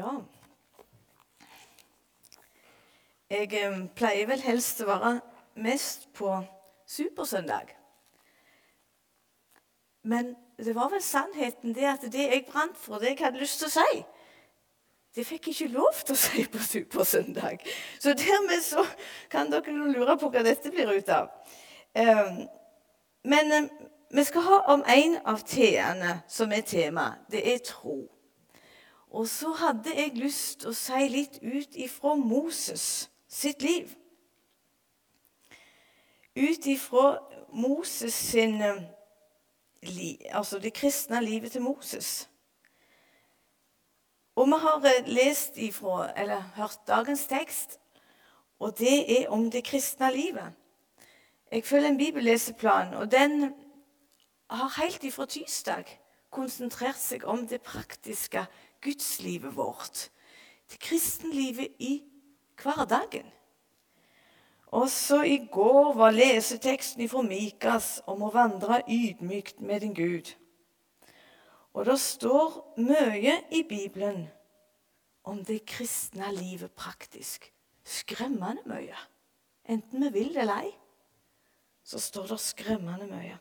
Ja. Jeg eh, pleier vel helst å være mest på Supersøndag. Men det var vel sannheten det at det jeg brant for, det jeg hadde lyst til å si, det fikk jeg ikke lov til å si på Supersøndag. Så dermed så kan dere lure på hva dette blir ut av. Eh, men eh, vi skal ha om en av T-ene som er tema. Det er tro. Og så hadde jeg lyst til å si litt ut ifra Moses sitt liv. Ut ifra Moses sin eh, Altså det kristne livet til Moses. Og vi har eh, lest ifra, eller hørt dagens tekst, og det er om det kristne livet. Jeg følger en bibelleseplan, og den har helt ifra tirsdag konsentrert seg om det praktiske gudslivet vårt. til kristenlivet i hverdagen. Også i går var leseteksten fra Mikas om å vandre ydmykt med din Gud. Og det står mye i Bibelen om det kristne livet praktisk. Skremmende mye. Enten vi vil det eller ei, så står det skremmende mye.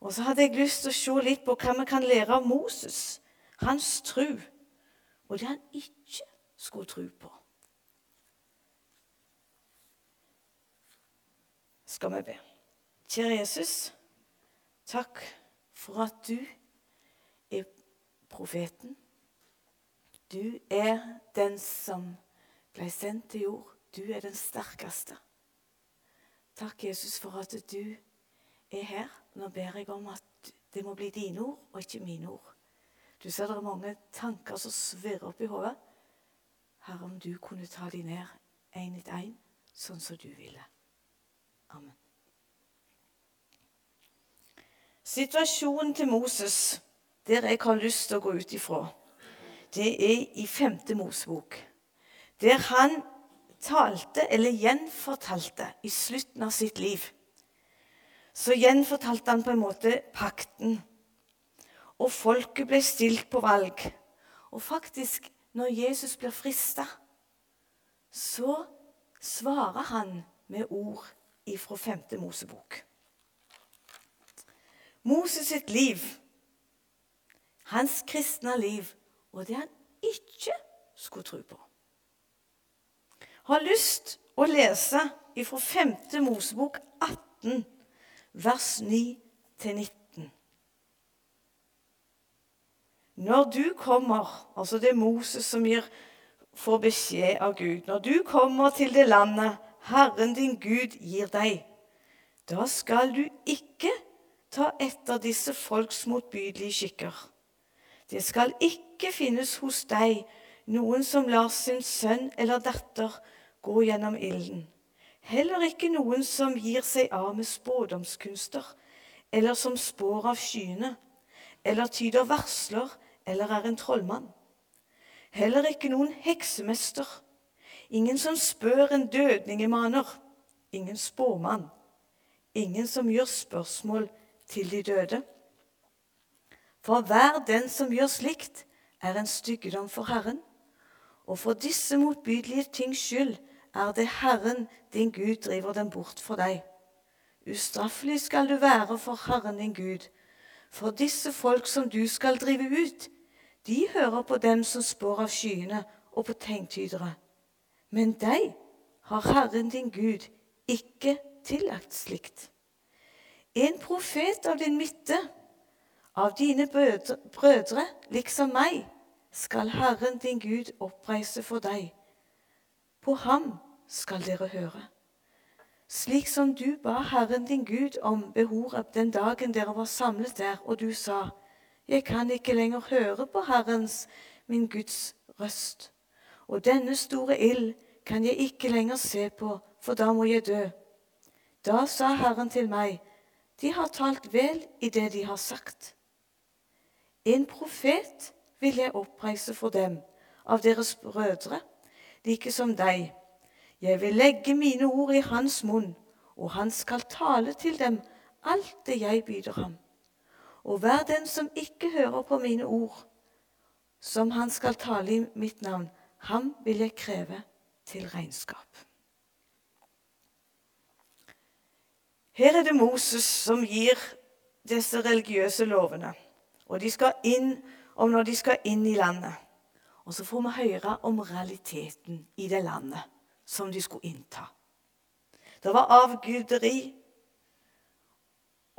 Og så hadde jeg lyst til å se litt på hva vi kan lære av Moses, hans tru, og det han ikke skulle tro på. Skal vi be. Kjære Jesus, takk for at du er profeten. Du er den som ble sendt til jord. Du er den sterkeste. Takk, Jesus, for at du er her. Nå ber jeg om at det må bli dine ord og ikke mine ord. Du ser det er mange tanker som svirrer opp i hodet. Herre, om du kunne ta de ned én etter én, sånn som du ville. Amen. Situasjonen til Moses, der jeg har lyst til å gå ut ifra, det er i femte Mosebok. Der han talte, eller gjenfortalte, i slutten av sitt liv så gjenfortalte han på en måte pakten. Og folket ble stilt på valg. Og faktisk, når Jesus blir frista, så svarer han med ord ifra 5. Mosebok. Moses sitt liv, hans kristne liv, og det han ikke skulle tro på. Har lyst å lese ifra 5. Mosebok 18 vers 9-19. Når du kommer Altså det er Moses som gir, får beskjed av Gud. Når du kommer til det landet Herren din Gud gir deg, da skal du ikke ta etter disse folks motbydelige skikker. Det skal ikke finnes hos deg noen som lar sin sønn eller datter gå gjennom ilden Heller ikke noen som gir seg av med spådomskunster, eller som spår av skyene, eller tyder varsler, eller er en trollmann. Heller ikke noen heksemester. Ingen som spør en dødningemaner. Ingen spåmann. Ingen som gjør spørsmål til de døde. For hver den som gjør slikt, er en styggedom for Herren. Og for disse motbydelige tings skyld er det Herren din Gud driver dem bort for deg. Ustraffelig skal du være for Herren din Gud. For disse folk som du skal drive ut, de hører på dem som spår av skyene og på tegntydere. Men deg har Herren din Gud ikke tillagt slikt. En profet av din midte, av dine brødre, liksom meg, skal Herren din Gud oppreise for deg. På ham skal dere høre. Slik som du ba Herren din Gud om Behoreb den dagen dere var samlet der, og du sa, Jeg kan ikke lenger høre på Herrens, min Guds røst. Og denne store ild kan jeg ikke lenger se på, for da må jeg dø. Da sa Herren til meg, De har talt vel i det de har sagt. En profet vil jeg oppreise for dem, av deres brødre like som deg. Jeg vil legge mine ord i hans munn, og han skal tale til dem alt det jeg byder ham. Og hver den som ikke hører på mine ord, som han skal tale i mitt navn, ham vil jeg kreve til regnskap. Her er det Moses som gir disse religiøse lovene. Og de skal inn, om når de skal inn i landet. Og så får vi høre om realiteten i det landet som de skulle innta. Det var avguderi,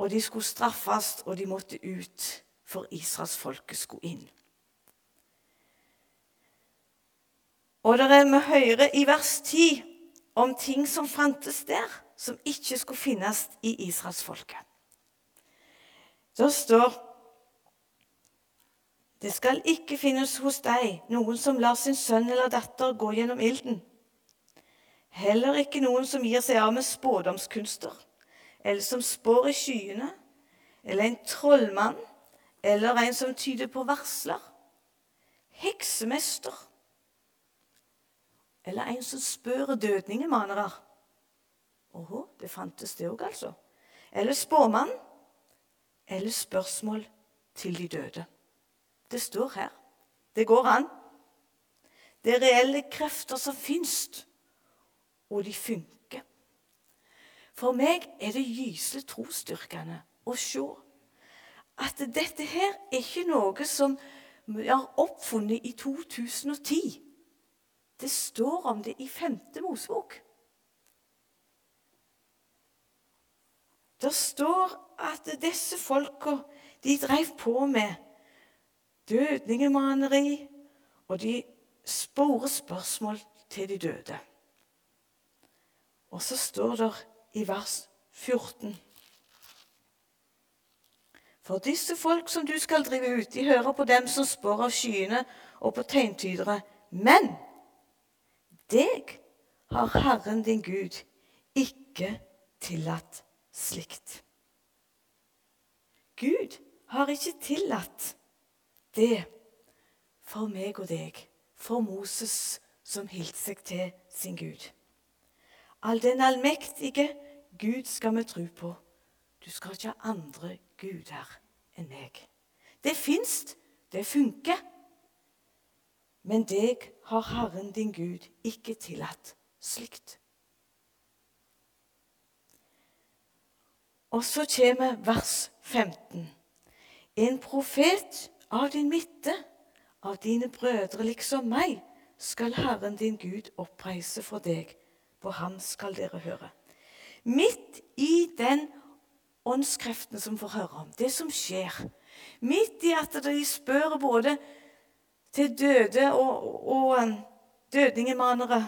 og de skulle straffes, og de måtte ut, for israelsfolket skulle inn. Og det er vi hører i vers 10 om ting som fantes der, som ikke skulle finnes i israelsfolket. Da står det skal ikke finnes hos deg noen som lar sin sønn eller datter gå gjennom ilden. Heller ikke noen som gir seg av med spådomskunster, eller som spår i skyene, eller en trollmann, eller en som tyder på varsler. Heksemester. Eller en som spør dødningemanere. Åhå, det fantes det òg, altså. Eller spåmann. Eller spørsmål til de døde. Det står her. Det går an. Det er reelle krefter som fins, og de funker. For meg er det gyselig trosstyrkende å se at dette her er ikke noe som vi har oppfunnet i 2010. Det står om det i 5. Mosebok. Det står at disse folka de drev på med dødningemaneri, og de sporer spørsmål til de døde. Og så står det i vers 14 For disse folk som du skal drive ut, de hører på dem som spår av skyene og på tegntydere. Men deg har Herren din Gud ikke tillatt slikt. Gud har ikke tillatt det for meg og deg, for Moses som hilt seg til sin Gud. All den allmektige Gud skal vi tro på. Du skal ikke ha andre guder enn meg. Det fins, det funker. Men deg har Herren din Gud ikke tillatt slikt. Og så kommer vers 15. En profet av din midte, av dine brødre liksom meg, skal Herren din Gud oppreise for deg. På ham skal dere høre. Midt i den åndskreften som får høre om, det som skjer, midt i at de spør både til døde og, og um, dødningemanere,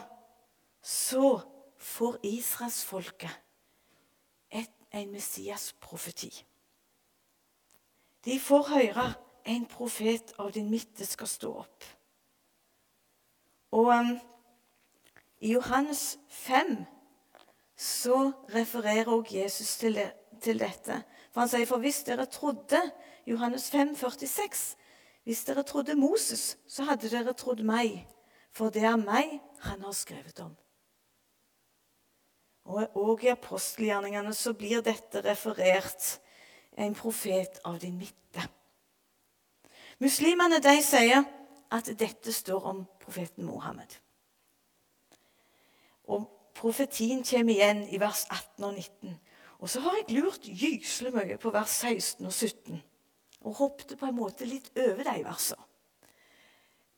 så får israelsfolket en Messias-profeti. De får høre en profet av din midte skal stå opp. Og um, i Johannes 5 så refererer også Jesus til, det, til, dette. For han sier, for hvis dere trodde Johannes 5, 46, Hvis dere trodde Moses, så hadde dere trodd meg, for det er meg han har skrevet om. Og, og i apostelgjerningene så blir dette referert en profet av din midte. Muslimene de sier at dette står om profeten Mohammed. Og Profetien kommer igjen i vers 18 og 19. Og så har jeg lurt gyselig mye på vers 16 og 17 og hoppet på en måte litt over de versene.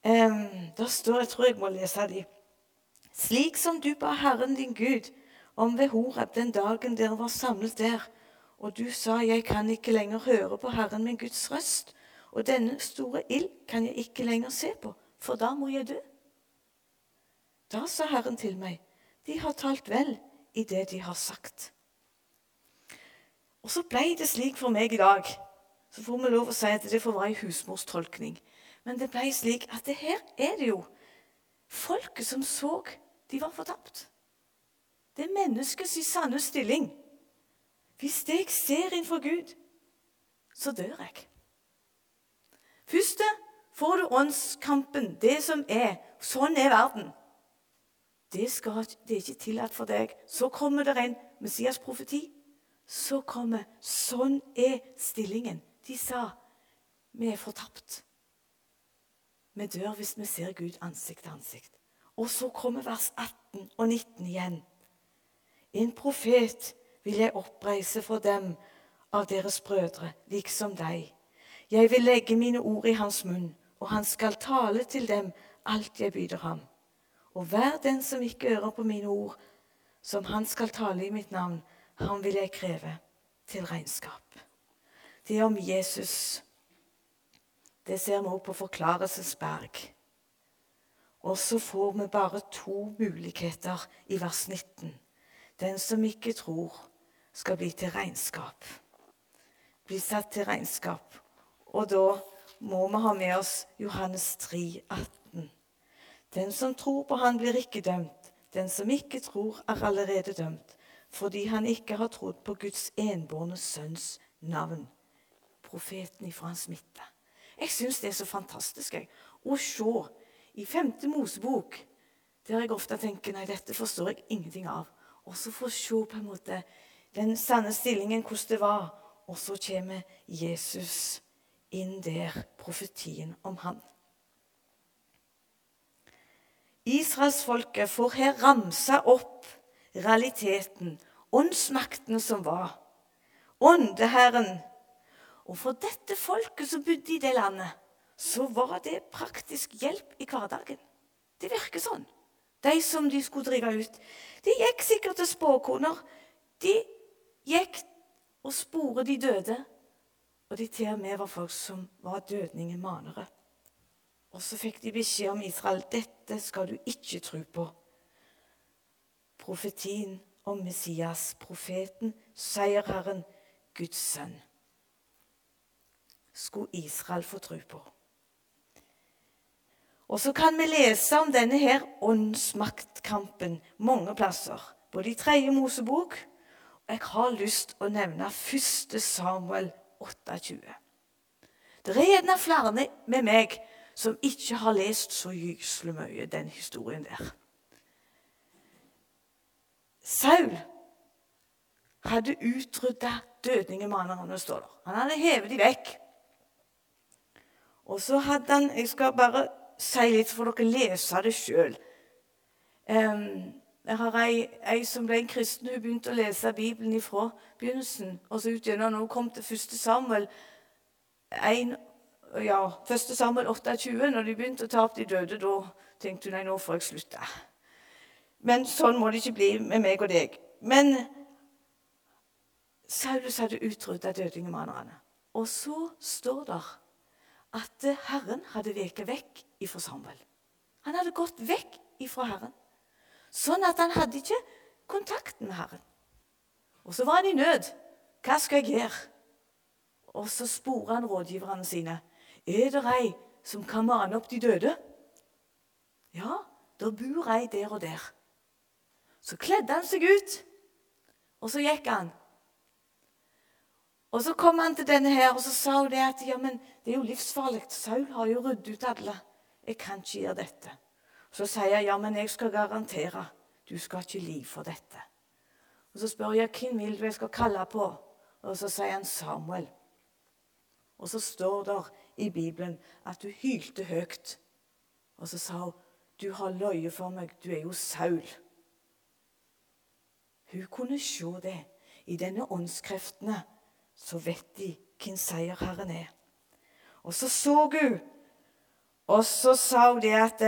Um, da står Jeg tror jeg må lese de. Slik som du ba Herren din Gud om ved Horeb den dagen dere var samlet der, og du sa, jeg kan ikke lenger høre på Herren min Guds røst, og denne store ild kan jeg ikke lenger se på, for da må jeg dø. Da sa Herren til meg, de har talt vel i det de har sagt. Og så ble det slik for meg i dag. Så får vi lov å si at det får være en husmorstolkning. Men det ble slik at det her er det jo folket som så de var fortapt. Det er menneskets sanne stilling. Hvis jeg ser innenfor Gud, så dør jeg. Først får du åndskampen, det som er. Sånn er verden. Det, skal, det er ikke tillatt for deg. Så kommer det en Messias-profeti. Så kommer Sånn er stillingen. De sa vi er fortapt. Vi dør hvis vi ser Gud ansikt til ansikt. Og så kommer vers 18 og 19 igjen. En profet vil jeg oppreise for dem av deres brødre, liksom deg. Jeg vil legge mine ord i hans munn, og han skal tale til dem alt jeg byder ham. Og hver den som ikke ører på mine ord, som han skal tale i mitt navn, han vil jeg kreve til regnskap. Det er om Jesus. Det ser vi også på Forklarelsesberg. Og så får vi bare to muligheter i vers 19. Den som ikke tror, skal bli til regnskap. Bli satt til regnskap. Og da må vi ha med oss Johannes 3, 18. Den som tror på Han, blir ikke dømt. Den som ikke tror, er allerede dømt, fordi han ikke har trodd på Guds enbårne sønns navn, profeten ifra hans midte. Jeg syns det er så fantastisk jeg, å se i femte Mosebok, der jeg ofte tenker nei, dette forstår jeg ingenting av, og så få se på en måte den sanne stillingen, hvordan det var, og så kommer Jesus inn der, profetien om han. Israelsfolket får her ramsa opp realiteten, åndsmakten som var. Åndeherren. Og for dette folket som bodde i det landet, så var det praktisk hjelp i hverdagen. Det virker sånn. De som de skulle drive ut. De gikk sikkert til spåkoner. De gikk og spore de døde. Og de til og med var folk som var dødningemanere. Og så fikk de beskjed om Israel dette skal du ikke tro på. Profetien om Messias, profeten, seierherren, Guds sønn. Skulle Israel få tro på. Og så kan vi lese om denne her åndsmaktkampen mange plasser. Både i tredje Mosebok og Jeg har lyst å nevne 1. Samuel 28. Det er gjerne flere med meg som ikke har lest så gyselig mye den historien der. Saul hadde utrydda dødningemanerne, står der. Han hadde hevet dem vekk. Og så hadde han Jeg skal bare si litt, for dere leser det sjøl. jeg har ei, ei, som ble en kristen. Hun begynte å lese Bibelen ifra begynnelsen og så ut gjennom. Hun kom til 1. Samuel 1, ja, 1. Samuel 28. Når de begynte å ta opp de døde, da tenkte hun nei, nå får jeg slutte. Men sånn må det ikke bli med meg og deg. Men Saulus hadde utrydda dødningemanerne. Og så står det at Herren hadde veket vekk ifra Samuel. Han hadde gått vekk ifra Herren. Sånn at han hadde ikke kontakten med Herren. Og så var han i nød. Hva skal jeg gjøre? Og så sporer han rådgiverne sine. Er det ei som kan mane opp de døde? Ja, da bor ei der og der. Så kledde han seg ut, og så gikk han. Og Så kom han til denne her, og så sa hun det at ja, men det er jo livsfarlig. Saul har jo ryddet ut alle. Jeg kan ikke gjøre dette. Så sier jeg ja, men jeg skal garantere. Du skal ikke lide for dette. Og Så spør jeg hvem vil du jeg skal kalle på. Og så sier han Samuel. Og så står det i Bibelen at hun hylte høyt. Og så sa hun, 'Du har løyet for meg. Du er jo Saul.' Hun kunne se det. I denne åndskreftene så vet de hvem seierherren er. Og så så hun, og så sa hun det at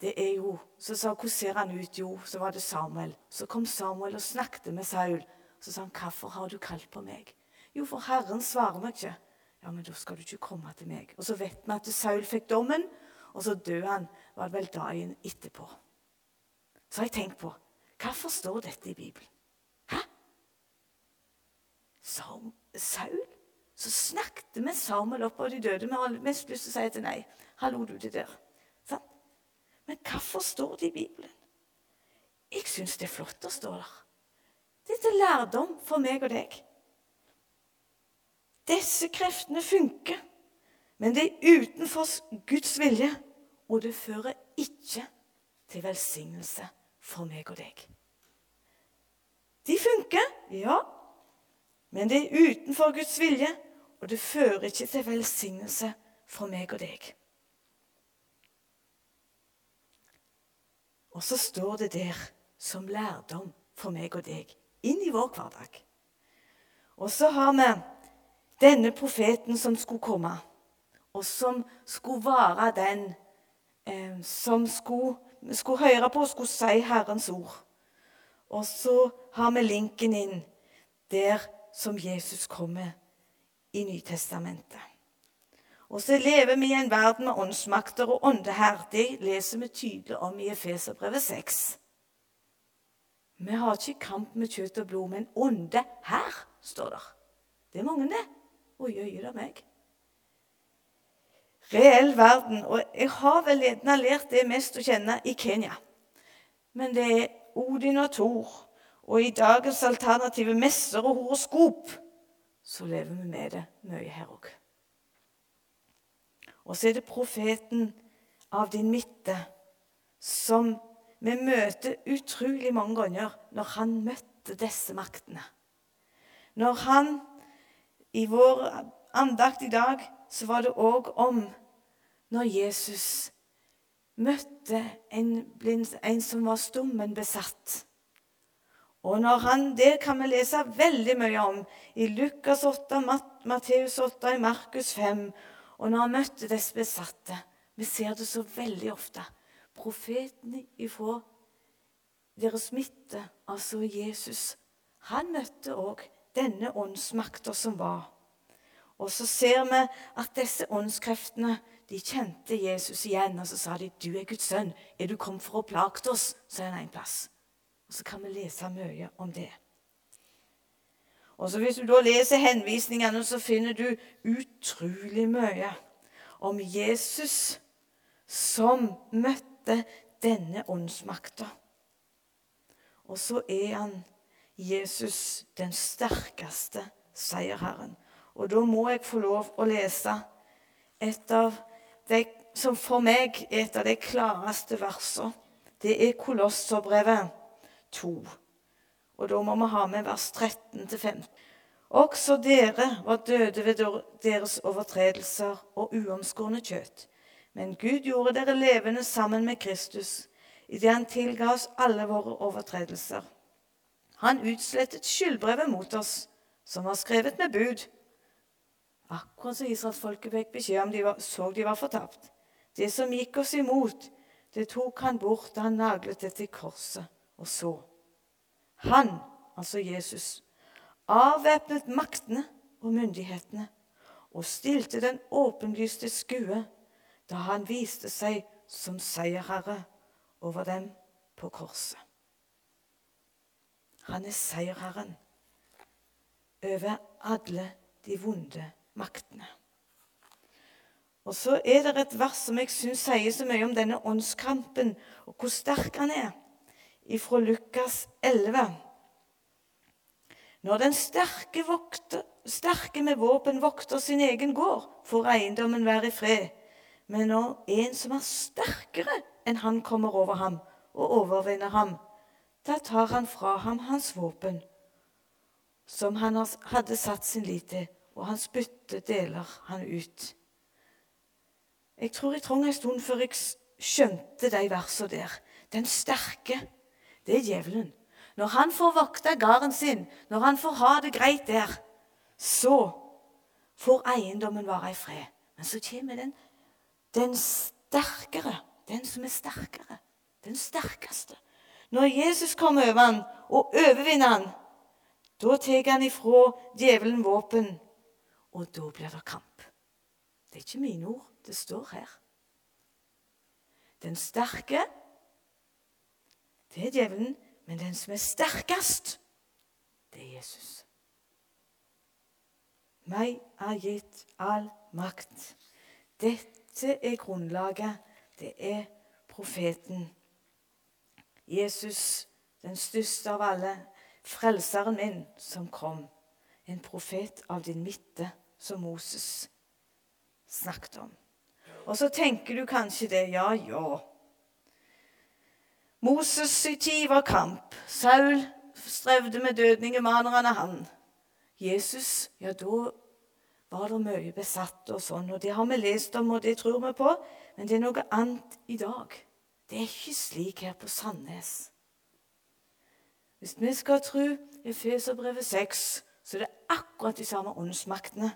det, er jo Så sa hun, 'Hvordan ser han ut?' Jo, så var det Samuel. Så kom Samuel og snakket med Saul. Så sa han, 'Hvorfor har du kalt på meg?' Jo, for Herren svarer meg ikke. Ja, men da skal du ikke komme til meg. Og så vet vi at Saul fikk dommen, og så døde han. Var det vel dagen etterpå. Så har jeg tenkt på Hvorfor står dette i Bibelen? Hæ? Saul? Så snakket med Samuel opp av de døde. Vi har mest lyst til å si til nei. Hallo, du, det der. Sånn? Men hvorfor står det i Bibelen? Jeg syns det er flott å stå der. Det er til lærdom for meg og deg. Disse kreftene funker, men det er utenfor Guds vilje, og det fører ikke til velsignelse for meg og deg. De funker, ja, men det er utenfor Guds vilje, og det fører ikke til velsignelse for meg og deg. Og så står det der som lærdom for meg og deg inn i vår hverdag. Og så har vi denne profeten som skulle komme, og som skulle være den eh, som skulle, skulle høre på og skulle si Herrens ord. Og så har vi linken inn der som Jesus kommer i Nytestamentet. Og så lever vi i en verden med åndsmakter og åndeherr. Det leser vi tydelig om i Efeserbrevet 6. Vi har ikke kamp med kjøtt og blod, men ånde her, står der. Det er mange, det. Oi, oi, det meg. Reell verden. Og jeg har vel gjerne lært det mest å kjenne i Kenya. Men det er Odin og Thor. Og i dagens alternative messer og horoskop så lever vi med det mye her òg. Og så er det profeten av din midte som vi møter utrolig mange ganger når han møtte disse maktene. Når han I vår andakt i dag så var det òg om når Jesus møtte en, blind, en som var stum, men besatt. Og når han, Det kan vi lese veldig mye om i Lukas 8, Matteus 8, i Markus 5. Og når han møtte disse besatte Vi ser det så veldig ofte. Profetene ifra deres midte, altså Jesus, han møtte òg denne åndsmakta som var. Og så ser vi at disse åndskreftene de kjente Jesus igjen, og så sa de, 'Du er Guds sønn. Er du kommet for å plage oss?' så er han en plass. Og så kan vi lese mye om det. Og så Hvis du da leser henvisningene, så finner du utrolig mye om Jesus som møtte denne åndsmakta. Og så er han Jesus den sterkeste seierherren. Og da må jeg få lov å lese et av de som for meg er et av de klareste versene. Det er Kolosserbrevet 2. Og da må vi ha med vers 13-15. Også dere var døde ved deres overtredelser og uomskårne kjøtt. Men Gud gjorde dere levende sammen med Kristus idet han tilga oss alle våre overtredelser. Han utslettet skyldbrevet mot oss, som var skrevet med bud. Akkurat som israelsfolket fikk beskjed om de var, så de var fortapt. Det som gikk oss imot, det tok han bort da han naglet det til korset. Og så Han, altså Jesus, avvæpnet maktene og myndighetene og stilte den åpenlyste skue da han viste seg som seierherre over dem på korset. Han er seierherren over alle de vonde maktene. Og så er det et vers som jeg syns sier så mye om denne åndskampen, og hvor sterk han er, ifra Lukas 11. Når den sterke, vokter, sterke med våpen vokter sin egen gård, får eiendommen være i fred. Men når en som er sterkere enn han, kommer over ham og overvinner ham, da tar han fra ham hans våpen, som han hadde satt sin lit til, og hans bytte deler han ut. Jeg tror jeg trong en stund før jeg skjønte de versene der. Den sterke, det er djevelen. Når han får vokte gården sin, når han får ha det greit der, så får eiendommen være i fred. Men så kommer den, den sterkere, den som er sterkere, den sterkeste. Når Jesus kommer over han og overvinner han, da tar han ifra djevelen våpen, og da blir det kamp. Det er ikke mine ord, det står her. Den sterke, det er djevelen. Men den som er sterkest, det er Jesus. Meg er gitt all makt. Dette er grunnlaget. Det er profeten. Jesus, den største av alle, frelseren min, som kom. En profet av din midte, som Moses snakket om. Og så tenker du kanskje det. Ja, ja. Moses' i tid var kamp. Saul strevde med dødningemanerne, han. Jesus, ja, da var det mye besatt og sånn. Og det har vi lest om, og det tror vi på. Men det er noe annet i dag. Det er ikke slik her på Sandnes. Hvis vi skal tro Efeserbrevet 6, så er det akkurat de samme åndsmaktene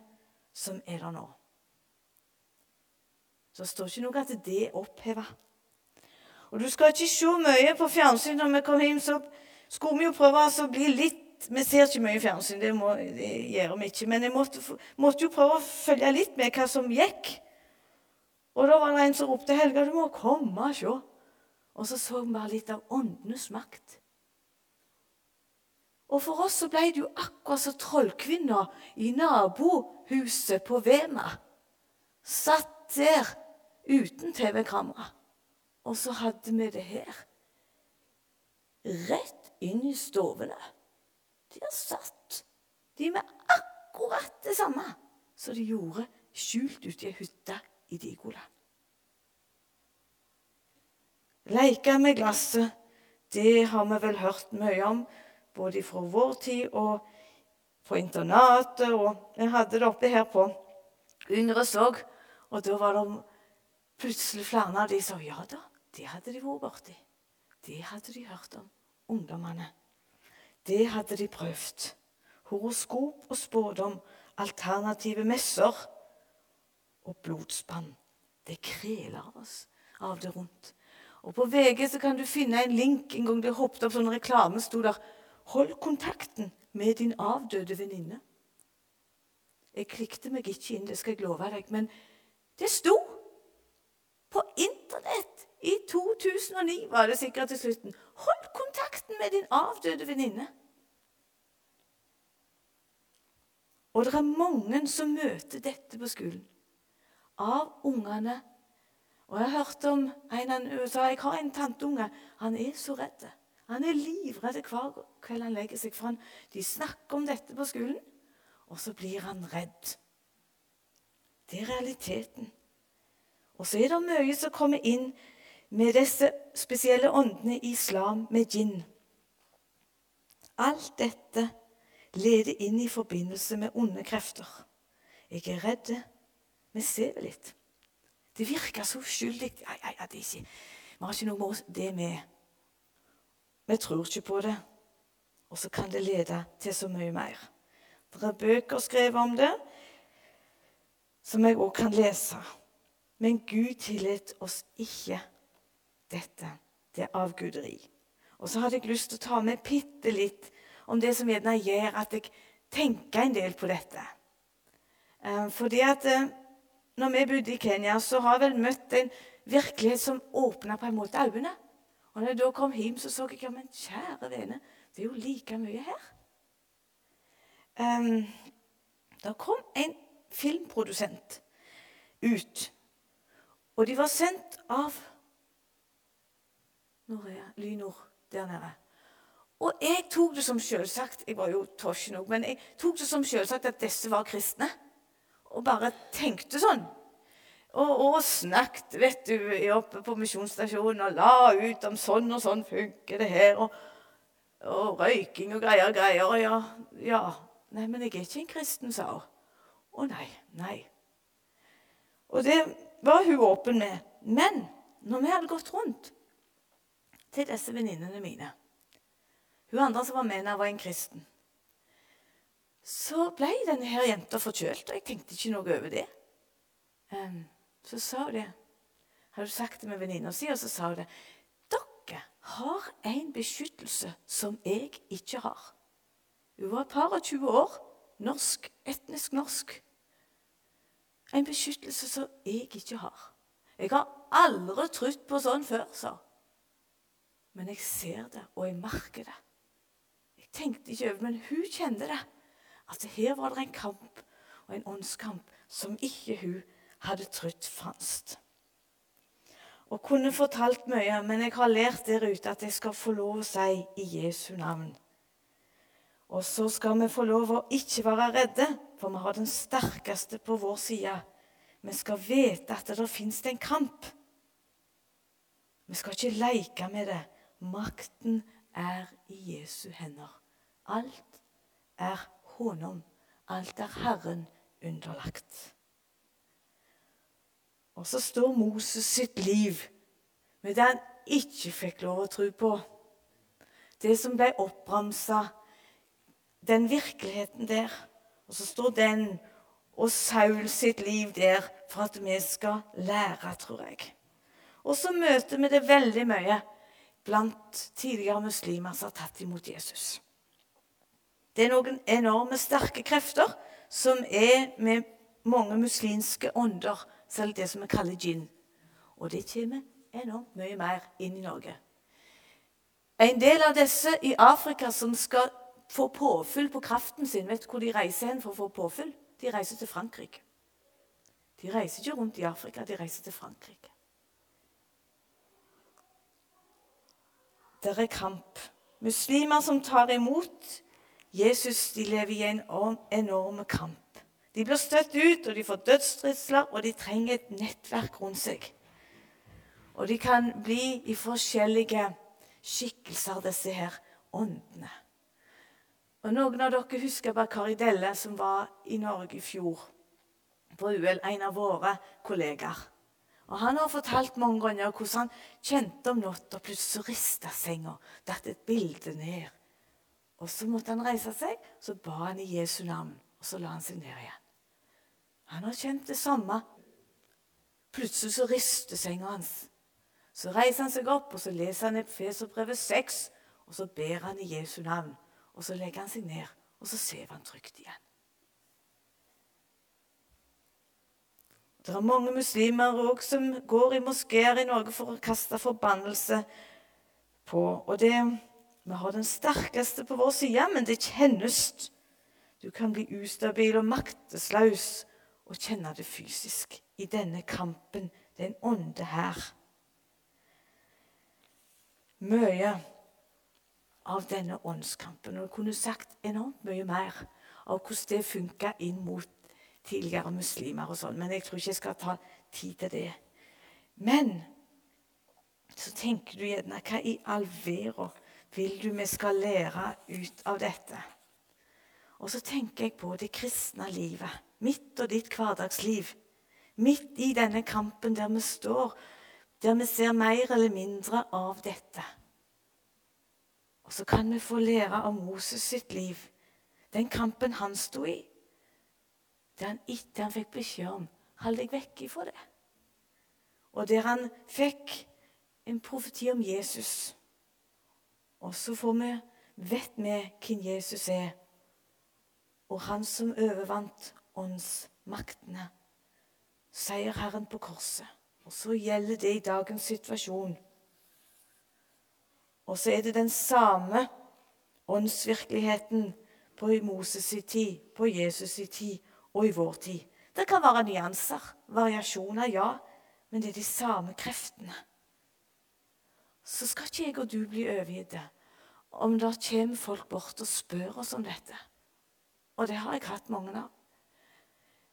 som er der nå. Så det står ikke noe at det er oppheva. Og du skal ikke se mye på fjernsyn når vi kommer hjem, så skulle vi jo prøve å bli litt Vi ser ikke mye fjernsyn, det, må, det gjør vi ikke. Men jeg måtte, måtte, jo prøve å følge litt med hva som gikk. Og da var det en som ropte 'Helga, du må komme og se'. Og så så vi litt av åndenes makt. Og for oss så ble det jo akkurat som trollkvinna i nabohuset på Vema. Satt der uten TV-kamera. Og så hadde vi det her. Rett inn i stovene. Der satt de med akkurat det samme som de gjorde skjult ute i ei hytte i Digoland. Leike med glasset, det har vi vel hørt mye om, både fra vår tid og på internatet. Og vi hadde det oppe her på Yngres òg, og da var det plutselig flere av de som ja da, det hadde de vært borti. Det hadde de hørt om, ungdommene. Det hadde de prøvd. Horoskop og spådom, alternative messer og blodspann. Det kreler oss av det rundt. Og På VG så kan du finne en link. En gang det hoppet opp sånn reklame, sto der 'Hold kontakten med din avdøde venninne'. Jeg klikket meg ikke inn, det skal jeg love deg, men det sto på Internett i 2009 var det sikkert til slutten. Hold kontakten med din avdøde venninne. Og det er mange som møter dette på skolen. Av ungene. Og jeg har om en han sa jeg har en tanteunge. Han er så redd. Han er livredd hver kveld han legger seg. For de snakker om dette på skolen, og så blir han redd. Det er realiteten. Og så er det mye som kommer inn med disse spesielle åndene i islam, med jinn. Alt dette leder inn i forbindelse med onde krefter. Jeg er redd. Vi ser litt. Det virker så uskyldig. Nei, nei, det er ikke, vi har ikke noe med det med. Vi tror ikke på det. Og så kan det lede til så mye mer. Det er bøker skrevet om det, som jeg òg kan lese. Men Gud tillot oss ikke dette. Det er avguderi. Og så hadde jeg lyst til å ta med bitte litt om det som gjerne gjør at jeg tenker en del på dette. Eh, fordi at eh, når vi bodde i Kenya, så har jeg vel møtt en virkelighet som åpna på en måte øynene. Og når jeg da kom hjem, så så jeg ja, men kjære vene, det er jo like mye her. Um, da kom en filmprodusent ut, og de var sendt av er der nede. Og jeg tok det som selvsagt Jeg var jo tosje nok, men jeg tok det som selvsagt at disse var kristne. Og bare tenkte sånn. Og, og snakket vet du, oppe på misjonsstasjonen og la ut om sånn og sånn funker det her. Og, og røyking og greier og greier. Og ja, ja Nei, men jeg er ikke en kristen, sa hun. Å nei, nei. Og det var hun åpen med. Men når vi hadde gått rundt til disse venninnene mine Hun andre som var med der, var en kristen. Så ble denne her jenta forkjølt, og jeg tenkte ikke noe over det. Um, så sa hun det. Hadde hun sagt det med venninna si, og så sa hun det. Dere har en beskyttelse som jeg ikke har. Hun var et par og tjue år. Norsk, etnisk norsk. En beskyttelse som jeg ikke har. Jeg har aldri trodd på sånn før, sa hun. Men jeg ser det, og jeg merker det. Jeg tenkte ikke over men hun kjente det. At her var det en kamp, og en åndskamp, som ikke hun hadde trodd fantes. Og kunne fortalt mye, men jeg har lært der ute at jeg skal få lov å si i Jesu navn. Og så skal vi få lov å ikke være redde, for vi har den sterkeste på vår side. Vi skal vite at det fins en kamp. Vi skal ikke leke med det. Makten er i Jesu hender. Alt er honom. Alt er Herren underlagt. Og så står Moses sitt liv med det han ikke fikk lov å tro på. Det som ble oppramsa, den virkeligheten der. Og så står den og Saul sitt liv der for at vi skal lære, tror jeg. Og så møter vi det veldig mye blant tidligere muslimer som har tatt imot Jesus. Det er noen enorme sterke krefter som er med mange muslimske ånder, selv det som vi kaller jinn. Og det kommer enormt mye mer inn i Norge. En del av disse i Afrika som skal få påfyll på kraften sin, vet du hvor de reiser hen for å få påfyll? De reiser til Frankrike. De reiser ikke rundt i Afrika, de reiser til Frankrike. Det er kamp. Muslimer som tar imot Jesus, de lever i en enorm kamp. De blir støtt ut, og de får dødsstridsler, og de trenger et nettverk rundt seg. Og de kan bli i forskjellige skikkelser, disse her åndene. Og Noen av dere husker Bakari Delle, som var i Norge i fjor på UL, en av våre kollegaer. Og Han har fortalt mange ganger hvordan han kjente om natta, plutselig rista senga, datt et bilde ned. Og Så måtte han reise seg, så ba han i Jesu navn, og så la han seg ned igjen. Han har kjent det samme. Plutselig så rister senga hans. Så reiser han seg opp, og så leser han Efeserbrevet 6, og så ber han i Jesu navn. Og så legger han seg ned, og så sover han trygt igjen. Det er mange muslimer òg som går i moskeer i Norge for å kaste forbannelse på. Og det, Vi har den sterkeste på vår side, men det kjennes. Du kan bli ustabil og maktesløs og kjenne det fysisk i denne kampen. Det er en ånde her. Mye av denne åndskampen. Og jeg kunne sagt enormt mye mer av hvordan det funka inn mot tidligere muslimer og sånn, men jeg tror ikke jeg skal ta tid til det. Men så tenker du gjerne Hva i all verden vil du vi skal lære ut av dette? Og så tenker jeg på det kristne livet. Mitt og ditt hverdagsliv. Midt i denne kampen der vi står, der vi ser mer eller mindre av dette. Og så kan vi få lære av Moses sitt liv, den kampen han sto i. Der han etter han fikk beskjed om hold deg vekk ifra det. Og der han fikk en profeti om Jesus. Og så får vi, vet vi hvem Jesus er, og han som overvant åndsmaktene. Seierherren på korset. Og så gjelder det i dagens situasjon. Og så er det den samme åndsvirkeligheten på Moses' i tid, på Jesus' i tid og i vår tid. Det kan være nyanser, variasjoner, ja, men det er de samme kreftene. Så skal ikke jeg og du bli overgitt om det kommer folk bort og spør oss om dette. Og det har jeg hatt mange av.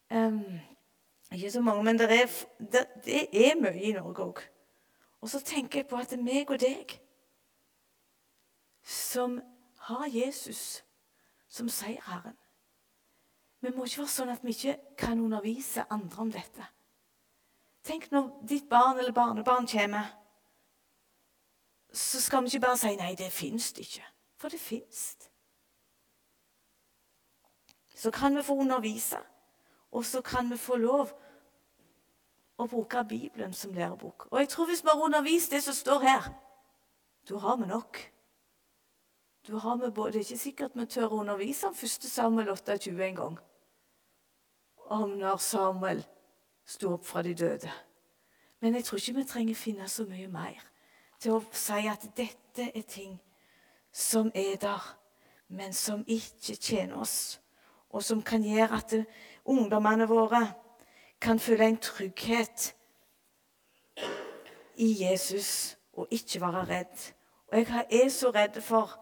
Um, ikke så mange, men det er, det, det er mye i Norge òg. Og så tenker jeg på at det er meg og deg som har Jesus som seierherren. Vi må ikke være sånn at vi ikke kan undervise andre om dette. Tenk når ditt barn eller barnebarn kommer, så skal vi ikke bare si 'nei, det fins ikke'. For det fins. Så kan vi få undervise, og så kan vi få lov å bruke Bibelen som lærebok. Og jeg tror hvis vi har undervist det som står her, da har vi nok. Da har vi både, Det er ikke sikkert vi tør å undervise om 1. Samuel 28 en gang. Om når Samuel sto opp fra de døde. Men jeg tror ikke vi trenger finne så mye mer til å si at dette er ting som er der, men som ikke tjener oss, og som kan gjøre at ungdommene våre kan føle en trygghet i Jesus og ikke være redd. Og jeg er så redd for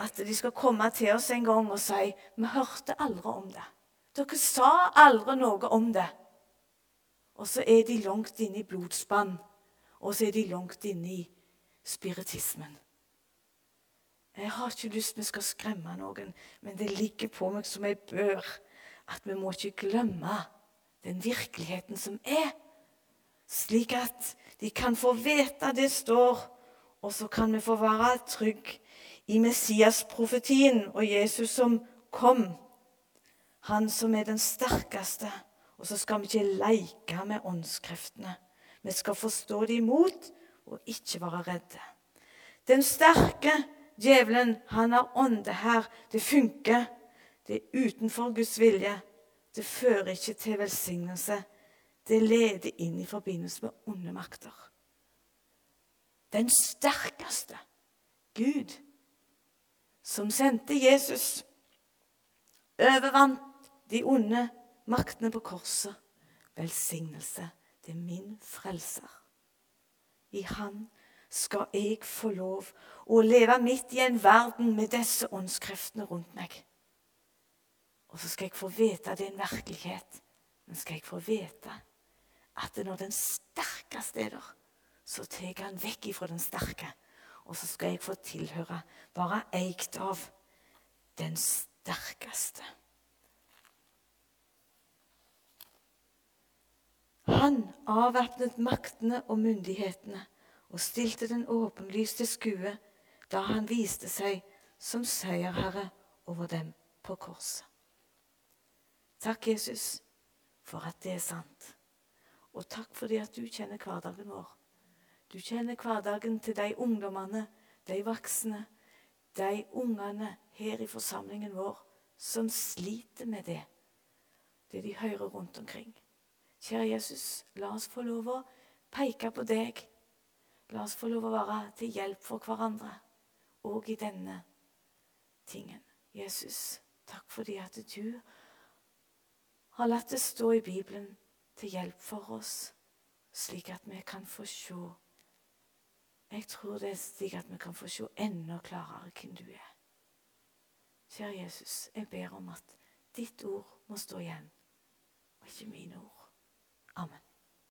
at de skal komme til oss en gang og si vi hørte aldri om det. Dere sa aldri noe om det. Og så er de langt inne i blodspann, og så er de langt inne i spiritismen. Jeg har ikke lyst vi skal skremme noen, men det ligger på meg som ei bør at vi må ikke glemme den virkeligheten som er, slik at de kan få vite det står Og så kan vi få være trygge i Messias-profetien og Jesus som kom. Han som er den sterkeste. Og så skal vi ikke leke med åndskreftene. Vi skal forstå dem imot og ikke være redde. Den sterke djevelen, han har ånde her. Det funker. Det er utenfor Guds vilje. Det fører ikke til velsignelse. Det leder inn i forbindelse med onde makter. Den sterkeste Gud, som sendte Jesus, overvant de onde maktene på korset. Velsignelse. Det er min frelser. I Han skal jeg få lov å leve midt i en verden med disse åndskreftene rundt meg. Og så skal jeg få vite det er en virkelighet. Men skal jeg få vite at når den sterkeste er der, så tar han vekk ifra den sterke. Og så skal jeg få tilhøre, være eid av den sterkeste. Han avvæpnet maktene og myndighetene og stilte den åpenlyste skue da han viste seg som seierherre over dem på korset. Takk, Jesus, for at det er sant. Og takk fordi at du kjenner hverdagen vår. Du kjenner hverdagen til de ungdommene, de voksne, de ungene her i forsamlingen vår som sliter med det, det de hører rundt omkring. Kjære Jesus, la oss få lov å peke på deg. La oss få lov å være til hjelp for hverandre òg i denne tingen. Jesus, takk fordi at du har latt det stå i Bibelen til hjelp for oss, slik at vi kan få se Jeg tror det er slik at vi kan få se enda klarere hvem du er. Kjære Jesus, jeg ber om at ditt ord må stå igjen, og ikke mine ord. Amen.